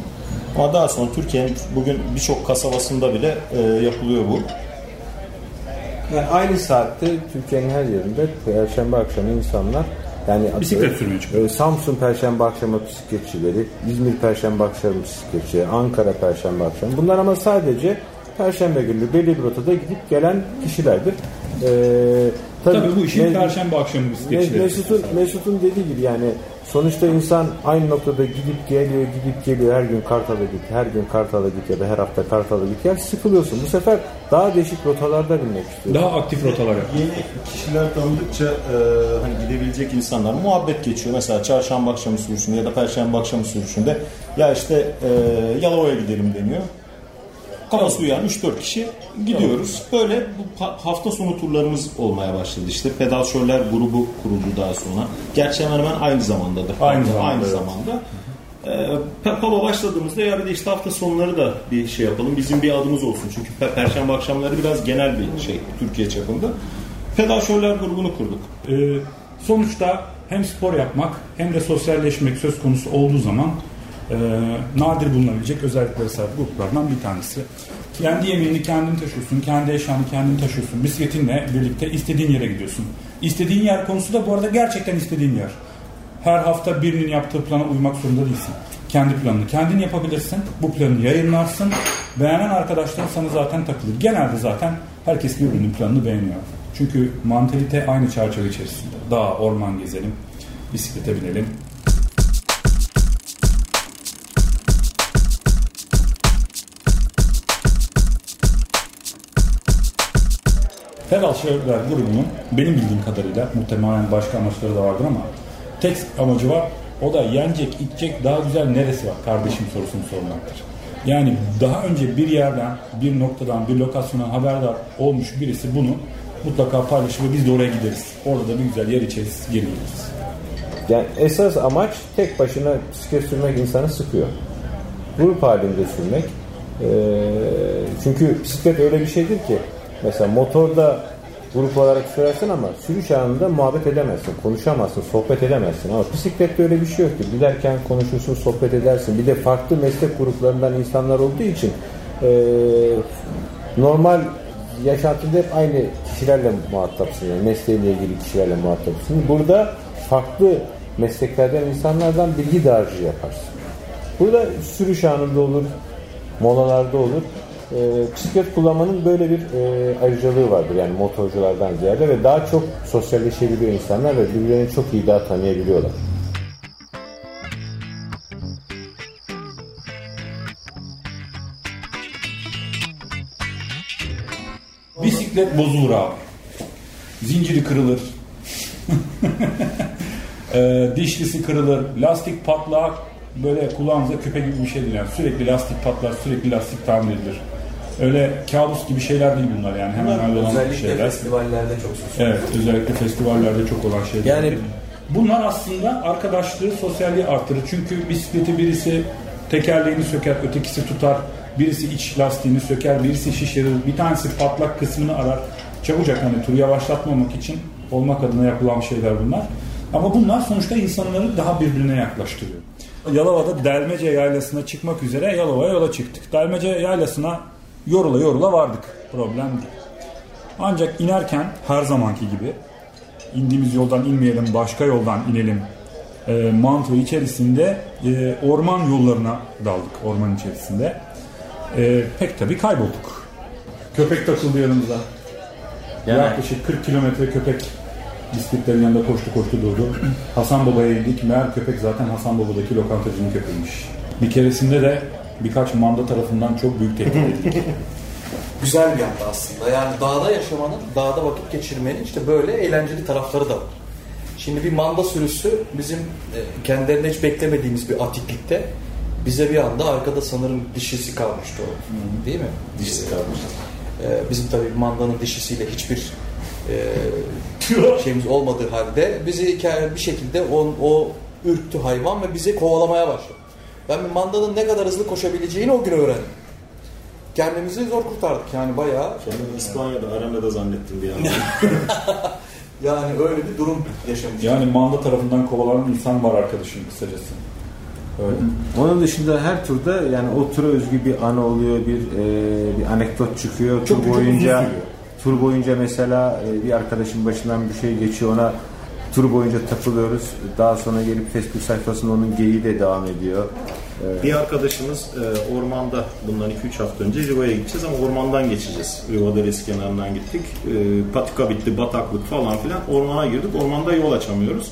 Ama daha sonra Türkiye'nin bugün birçok kasabasında bile e, yapılıyor bu. yani aynı saatte Türkiye'nin her yerinde Perşembe akşamı insanlar yani Bisiklet sürmeye çıkıyor. e, Samsun Perşembe akşamı bisikletçileri, İzmir Perşembe akşamı bisikletçileri, Ankara Perşembe akşamı. Bunlar ama sadece Perşembe günü belli bir rotada gidip gelen kişilerdir. Ee, Tabii bu işin Perşembe akşamı bisikletçileri. Mesut'un, Mesut'un dediği gibi yani sonuçta insan aynı noktada gidip geliyor, gidip geliyor. Her gün Kartal'a git, her gün Kartal'a git ya da her hafta Kartal'a git. Yani sıkılıyorsun. Bu sefer daha değişik rotalarda binmek istiyorsun. Daha aktif rotalara. Yeni kişiler tanıdıkça e, hani gidebilecek insanlar muhabbet geçiyor. Mesela çarşamba akşamı sürüşünde ya da perşembe akşamı sürüşünde ya işte e, Yalova'ya gidelim deniyor. Kafası uyan 3-4 kişi gidiyoruz. Böyle bu ha- hafta sonu turlarımız olmaya başladı. İşte pedalşörler grubu kuruldu daha sonra. Gerçi hemen hemen aynı zamandadır. Aynı zamanda, Aynı evet. zamanda. Palo başladığımızda ya bir de işte hafta sonları da bir şey yapalım. Bizim bir adımız olsun. Çünkü pe- Perşembe akşamları biraz genel bir şey Türkiye çapında. Pedalşörler grubunu kurduk. Ee, sonuçta hem spor yapmak hem de sosyalleşmek söz konusu olduğu zaman e, nadir bulunabilecek özelliklere sahip gruplardan bir tanesi. Kendi yemeğini kendin taşıyorsun, kendi eşyanı kendin taşıyorsun. Bisikletinle birlikte istediğin yere gidiyorsun. İstediğin yer konusu da bu arada gerçekten istediğin yer. Her hafta birinin yaptığı plana uymak zorunda değilsin. Kendi planını kendin yapabilirsin. Bu planı yayınlarsın. Beğenen arkadaşlar sana zaten takılır. Genelde zaten herkes birbirinin planını beğeniyor. Çünkü mantalite aynı çerçeve içerisinde. Dağ, orman gezelim, bisiklete binelim. Pedal Şehirler grubunun benim bildiğim kadarıyla muhtemelen başka amaçları da vardır ama tek amacı var. O da yenecek, içecek daha güzel neresi var kardeşim sorusunu sormaktır. Yani daha önce bir yerden, bir noktadan, bir lokasyondan haberdar olmuş birisi bunu mutlaka paylaşır ve biz de oraya gideriz. Orada da bir güzel yer içeriz, geri geliriz. Yani esas amaç tek başına bisiklet sürmek insanı sıkıyor. Grup halinde sürmek. Ee, çünkü bisiklet öyle bir şeydir ki mesela motorda grup olarak sürersin ama sürüş anında muhabbet edemezsin, konuşamazsın, sohbet edemezsin. Ama bisiklette öyle bir şey yok ki. Giderken konuşursun, sohbet edersin. Bir de farklı meslek gruplarından insanlar olduğu için e, normal yaşantında hep aynı kişilerle muhatapsın. Yani mesleğiyle ilgili kişilerle muhatapsın. Burada farklı mesleklerden insanlardan bilgi dağarcığı yaparsın. Burada sürüş anında olur, molalarda olur. E, bisiklet kullanmanın böyle bir e, ayrıcalığı vardır yani motorculardan ziyade ve daha çok sosyalleşebiliyor insanlar ve birbirlerini çok iyi daha tanıyabiliyorlar. Bisiklet bozulur abi. Zinciri kırılır. e, dişlisi kırılır. Lastik patlar. Böyle kulağınıza küpe gibi bir şey değil. Sürekli lastik patlar, sürekli lastik tamir edilir. Öyle kabus gibi şeyler değil bunlar yani. Hemen Özellikle şeyler. festivallerde çok söz Evet, özellikle festivallerde çok olan şeyler. Yani- bunlar aslında arkadaşlığı, sosyalliği artırır. Çünkü bisikleti birisi tekerleğini söker, ötekisi tutar. Birisi iç lastiğini söker, birisi şişirir. Bir tanesi patlak kısmını arar. Çabucak hani turu yavaşlatmamak için olmak adına yapılan şeyler bunlar. Ama bunlar sonuçta insanları daha birbirine yaklaştırıyor. Yalova'da Delmece Yaylası'na çıkmak üzere Yalova'ya yola çıktık. Delmece Yaylası'na yorula yorula vardık. Problem değil. Ancak inerken her zamanki gibi indiğimiz yoldan inmeyelim, başka yoldan inelim e, mantığı içerisinde e, orman yollarına daldık orman içerisinde. E, pek tabii kaybolduk. Köpek takıldı yanımıza. Yaklaşık 40 kilometre köpek bisikletlerin yanında koştu koştu durdu. Hasan Baba'ya indik. Meğer köpek zaten Hasan Baba'daki lokantacının köpeğiymiş. Bir keresinde de birkaç manda tarafından çok büyük tehdit edildik. Güzel bir yanda aslında. Yani dağda yaşamanın, dağda vakit geçirmenin işte böyle eğlenceli tarafları da var. Şimdi bir manda sürüsü bizim e, kendilerine hiç beklemediğimiz bir atiklikte bize bir anda arkada sanırım dişisi kalmıştı o. Değil mi? Dişisi kalmıştı. Ee, bizim tabii mandanın dişisiyle hiçbir e, şeyimiz olmadığı halde bizi bir şekilde o, o ürktü hayvan ve bizi kovalamaya başladı. Ben bir mandanın ne kadar hızlı koşabileceğini o gün öğrendim. Kendimizi zor kurtardık yani bayağı. Kendimi İspanya'da Arena'da zannettim bir anda. Yani öyle bir durum yaşamıştık. Yani manda tarafından kovalanan insan var arkadaşım kısacası. Öyle. Onun dışında her turda yani o tura özgü bir anı oluyor, bir e, bir anekdot çıkıyor. Çok- tur boyunca tur boyunca mesela e, bir arkadaşın başından bir şey geçiyor ona tur boyunca takılıyoruz. Daha sonra gelip Facebook sayfasında onun geyiği de devam ediyor. Bir arkadaşımız e, ormanda bundan 2-3 hafta önce Riva'ya gideceğiz ama ormandan geçeceğiz. Riva Deresi kenarından gittik. E, patika bitti, bataklık falan filan. Ormana girdik. Ormanda yol açamıyoruz.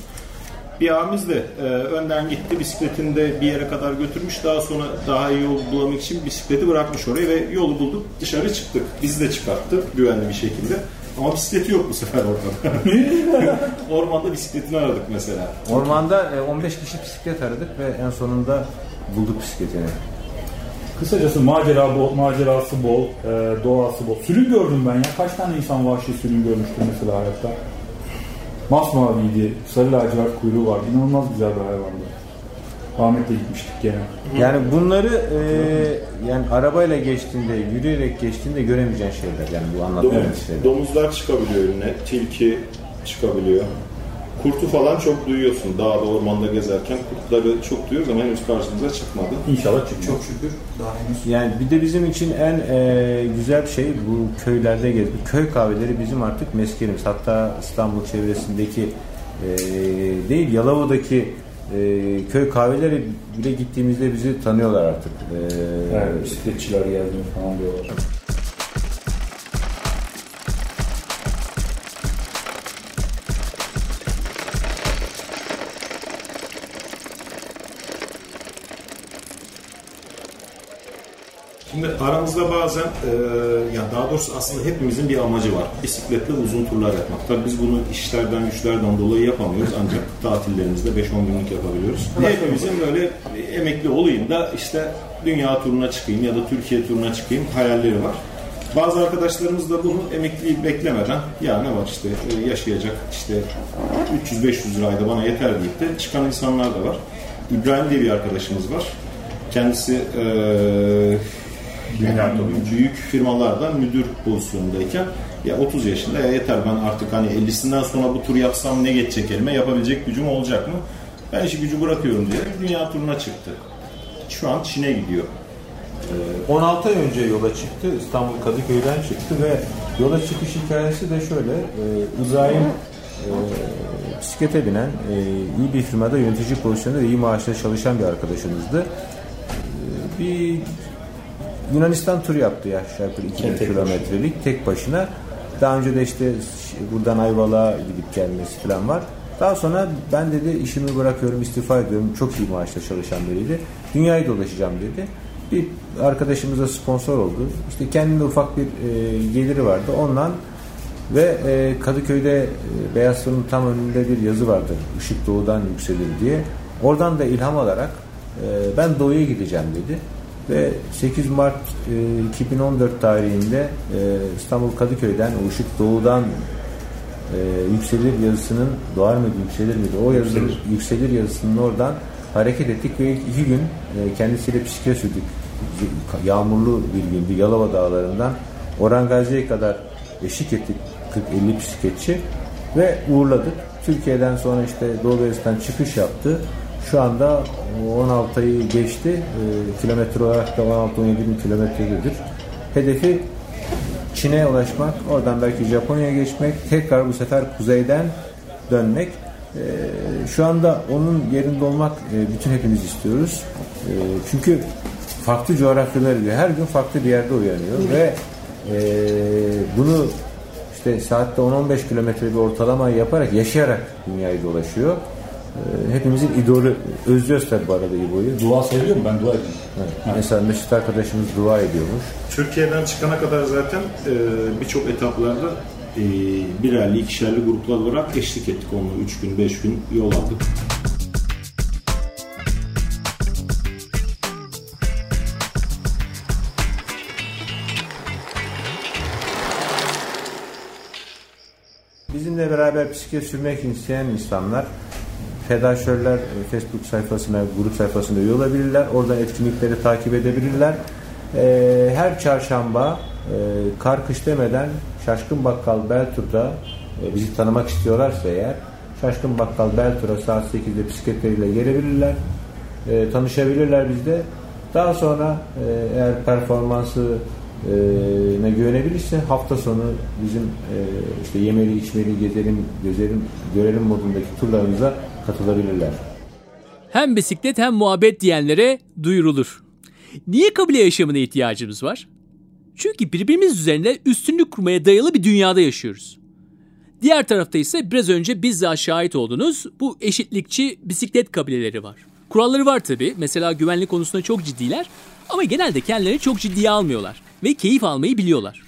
Bir abimiz de e, önden gitti. Bisikletini de bir yere kadar götürmüş. Daha sonra daha iyi yol bulamak için bisikleti bırakmış oraya ve yolu bulduk. Dışarı çıktık. Bizi de çıkarttı güvenli bir şekilde. Ama bisikleti yok bu sefer ortada. Ormanda bisikletini aradık mesela. Ormanda e, 15 kişi bisiklet aradık ve en sonunda bulduk bisikletini. Kısacası macera bol, macerası bol, e, doğası bol. Sülün gördüm ben ya. Kaç tane insan vahşi sülün görmüştüm mesela hayatta. Masmaviydi, sarı lacivert kuyruğu vardı. İnanılmaz güzel bir hayvandı. Ahmet'le gitmiştik gene. Yani bunları e, yani arabayla geçtiğinde, yürüyerek geçtiğinde göremeyeceğin şeyler yani bu anlattığım Domuz, şeyler. domuzlar çıkabiliyor önüne, tilki çıkabiliyor. Kurtu falan çok duyuyorsun. Dağda, ormanda gezerken kurtları çok duyuyoruz ama henüz karşımıza çıkmadı. İnşallah çıkmaz. Çok şükür daha henüz. Yani bir de bizim için en e, güzel şey bu köylerde gezmek. Köy kahveleri bizim artık meskenimiz. Hatta İstanbul çevresindeki e, değil Yalova'daki e, köy kahveleri bile gittiğimizde bizi tanıyorlar artık. E, Evet, bisikletçiler geldi falan diyorlar. Şimdi aramızda bazen, e, ya daha doğrusu aslında hepimizin bir amacı var. Bisikletle uzun turlar yapmak. Tabii biz bunu işlerden, güçlerden dolayı yapamıyoruz. Ancak tatillerimizde 5-10 günlük yapabiliyoruz. Hepimizin böyle emekli olayım da işte dünya turuna çıkayım ya da Türkiye turuna çıkayım hayalleri var. Bazı arkadaşlarımız da bunu emekliliği beklemeden ya ne var işte e, yaşayacak işte 300-500 lirayda bana yeter deyip de çıkan insanlar da var. İbrahim diye bir arkadaşımız var. Kendisi e, büyük firmalardan müdür pozisyonundayken Ya 30 yaşında ya yeter ben artık hani 50'sinden sonra bu tur yapsam ne geçecek elime yapabilecek gücüm olacak mı? Ben işi gücü bırakıyorum diye dünya turuna çıktı. Şu an Çin'e gidiyor. 16 ay önce yola çıktı. İstanbul Kadıköy'den çıktı ve yola çıkış hikayesi de şöyle. İbrahim e, bisiklete binen, e, iyi bir firmada yönetici pozisyonunda iyi maaşla çalışan bir arkadaşımızdı. E, bir Yunanistan turu yaptı ya aşağı yukarı 2000 kilometrelik tek başına. Daha önce de işte buradan Ayvalık'a gidip gelmesi falan var. Daha sonra ben dedi işimi bırakıyorum, istifa ediyorum. Çok iyi maaşla çalışan biriydi. Dünyayı dolaşacağım dedi. Bir arkadaşımıza sponsor oldu. İşte kendinde ufak bir e, geliri vardı. Ondan ve e, Kadıköy'de e, Beyaz Fırın tam önünde bir yazı vardı. Işık doğudan yükselir diye. Oradan da ilham alarak e, ben doğuya gideceğim dedi. Ve 8 Mart e, 2014 tarihinde e, İstanbul Kadıköy'den ışık doğudan e, yükselir yazısının doğar mıydı yükselir miydi? O yazının yükselir, yükselir yazısının oradan hareket ettik ve ilk iki gün e, kendisiyle bisiklet sürdük. Yağmurlu bir gündü Yalova dağlarından Orhan Gazi'ye kadar eşlik ettik 40-50 bisikletçi ve uğurladık. Türkiye'den sonra işte Doğu Beyazıt'tan çıkış yaptı. Şu anda 16 ayı geçti. E, kilometre olarak da 16-17 bin kilometredir. Hedefi Çin'e ulaşmak, oradan belki Japonya'ya geçmek, tekrar bu sefer kuzeyden dönmek. E, şu anda onun yerinde olmak e, bütün hepimiz istiyoruz. E, çünkü farklı coğrafyalar diyor. Her gün farklı bir yerde uyanıyor ve e, bunu işte saatte 10-15 kilometre bir ortalama yaparak, yaşayarak dünyayı dolaşıyor. E, hepimizin idolü Özlüyoruz tabi bu arada İbo'yu. Dua seviyor mu? Ben dua ediyorum. Evet. Mesela Mesut arkadaşımız dua ediyormuş. Türkiye'den çıkana kadar zaten e, birçok etaplarda e, birerli, ikişerli gruplar olarak eşlik ettik onunla. 3 gün, 5 gün yol aldık. Bizimle beraber bisiklet sürmek isteyen insanlar Fedaşörler e, Facebook sayfasına, grup sayfasında üye olabilirler. Oradan etkinlikleri takip edebilirler. E, her çarşamba e, kar kış demeden Şaşkın Bakkal Beltur'da bizi tanımak istiyorlarsa eğer Şaşkın Bakkal Beltur'a saat 8'de bisikletleriyle gelebilirler. Tanışabilirler bizde. Daha sonra eğer performansı ne güvenebilirse hafta sonu bizim işte yemeli içmeli gezelim gezelim görelim modundaki turlarımıza katılabilirler. Hem bisiklet hem muhabbet diyenlere duyurulur. Niye kabile yaşamına ihtiyacımız var? Çünkü birbirimiz üzerinde üstünlük kurmaya dayalı bir dünyada yaşıyoruz. Diğer tarafta ise biraz önce bizzat şahit olduğunuz bu eşitlikçi bisiklet kabileleri var. Kuralları var tabi. Mesela güvenlik konusunda çok ciddiler ama genelde kendilerini çok ciddiye almıyorlar ve keyif almayı biliyorlar.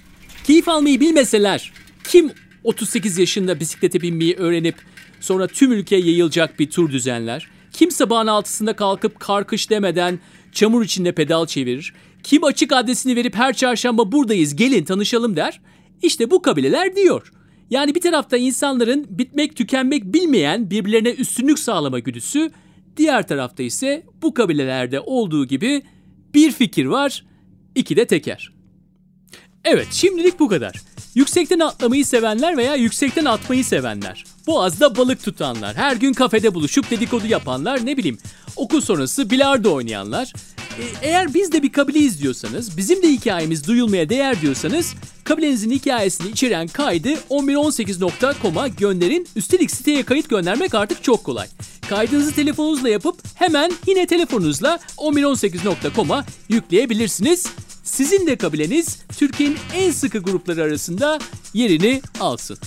Keyif almayı bilmeseler kim 38 yaşında bisiklete binmeyi öğrenip sonra tüm ülkeye yayılacak bir tur düzenler. Kim sabahın altısında kalkıp karkış demeden çamur içinde pedal çevirir. Kim açık adresini verip her çarşamba buradayız gelin tanışalım der. İşte bu kabileler diyor. Yani bir tarafta insanların bitmek tükenmek bilmeyen birbirlerine üstünlük sağlama güdüsü, diğer tarafta ise bu kabilelerde olduğu gibi bir fikir var, iki de teker. Evet şimdilik bu kadar. Yüksekten atlamayı sevenler veya yüksekten atmayı sevenler. Boğaz'da balık tutanlar, her gün kafede buluşup dedikodu yapanlar, ne bileyim okul sonrası bilardo oynayanlar. E, eğer biz de bir kabile izliyorsanız, bizim de hikayemiz duyulmaya değer diyorsanız, kabilenizin hikayesini içeren kaydı 1118.com'a gönderin. Üstelik siteye kayıt göndermek artık çok kolay. Kaydınızı telefonunuzla yapıp hemen yine telefonunuzla 1118.com'a yükleyebilirsiniz. Sizin de kabileniz Türkiye'nin en sıkı grupları arasında yerini alsın.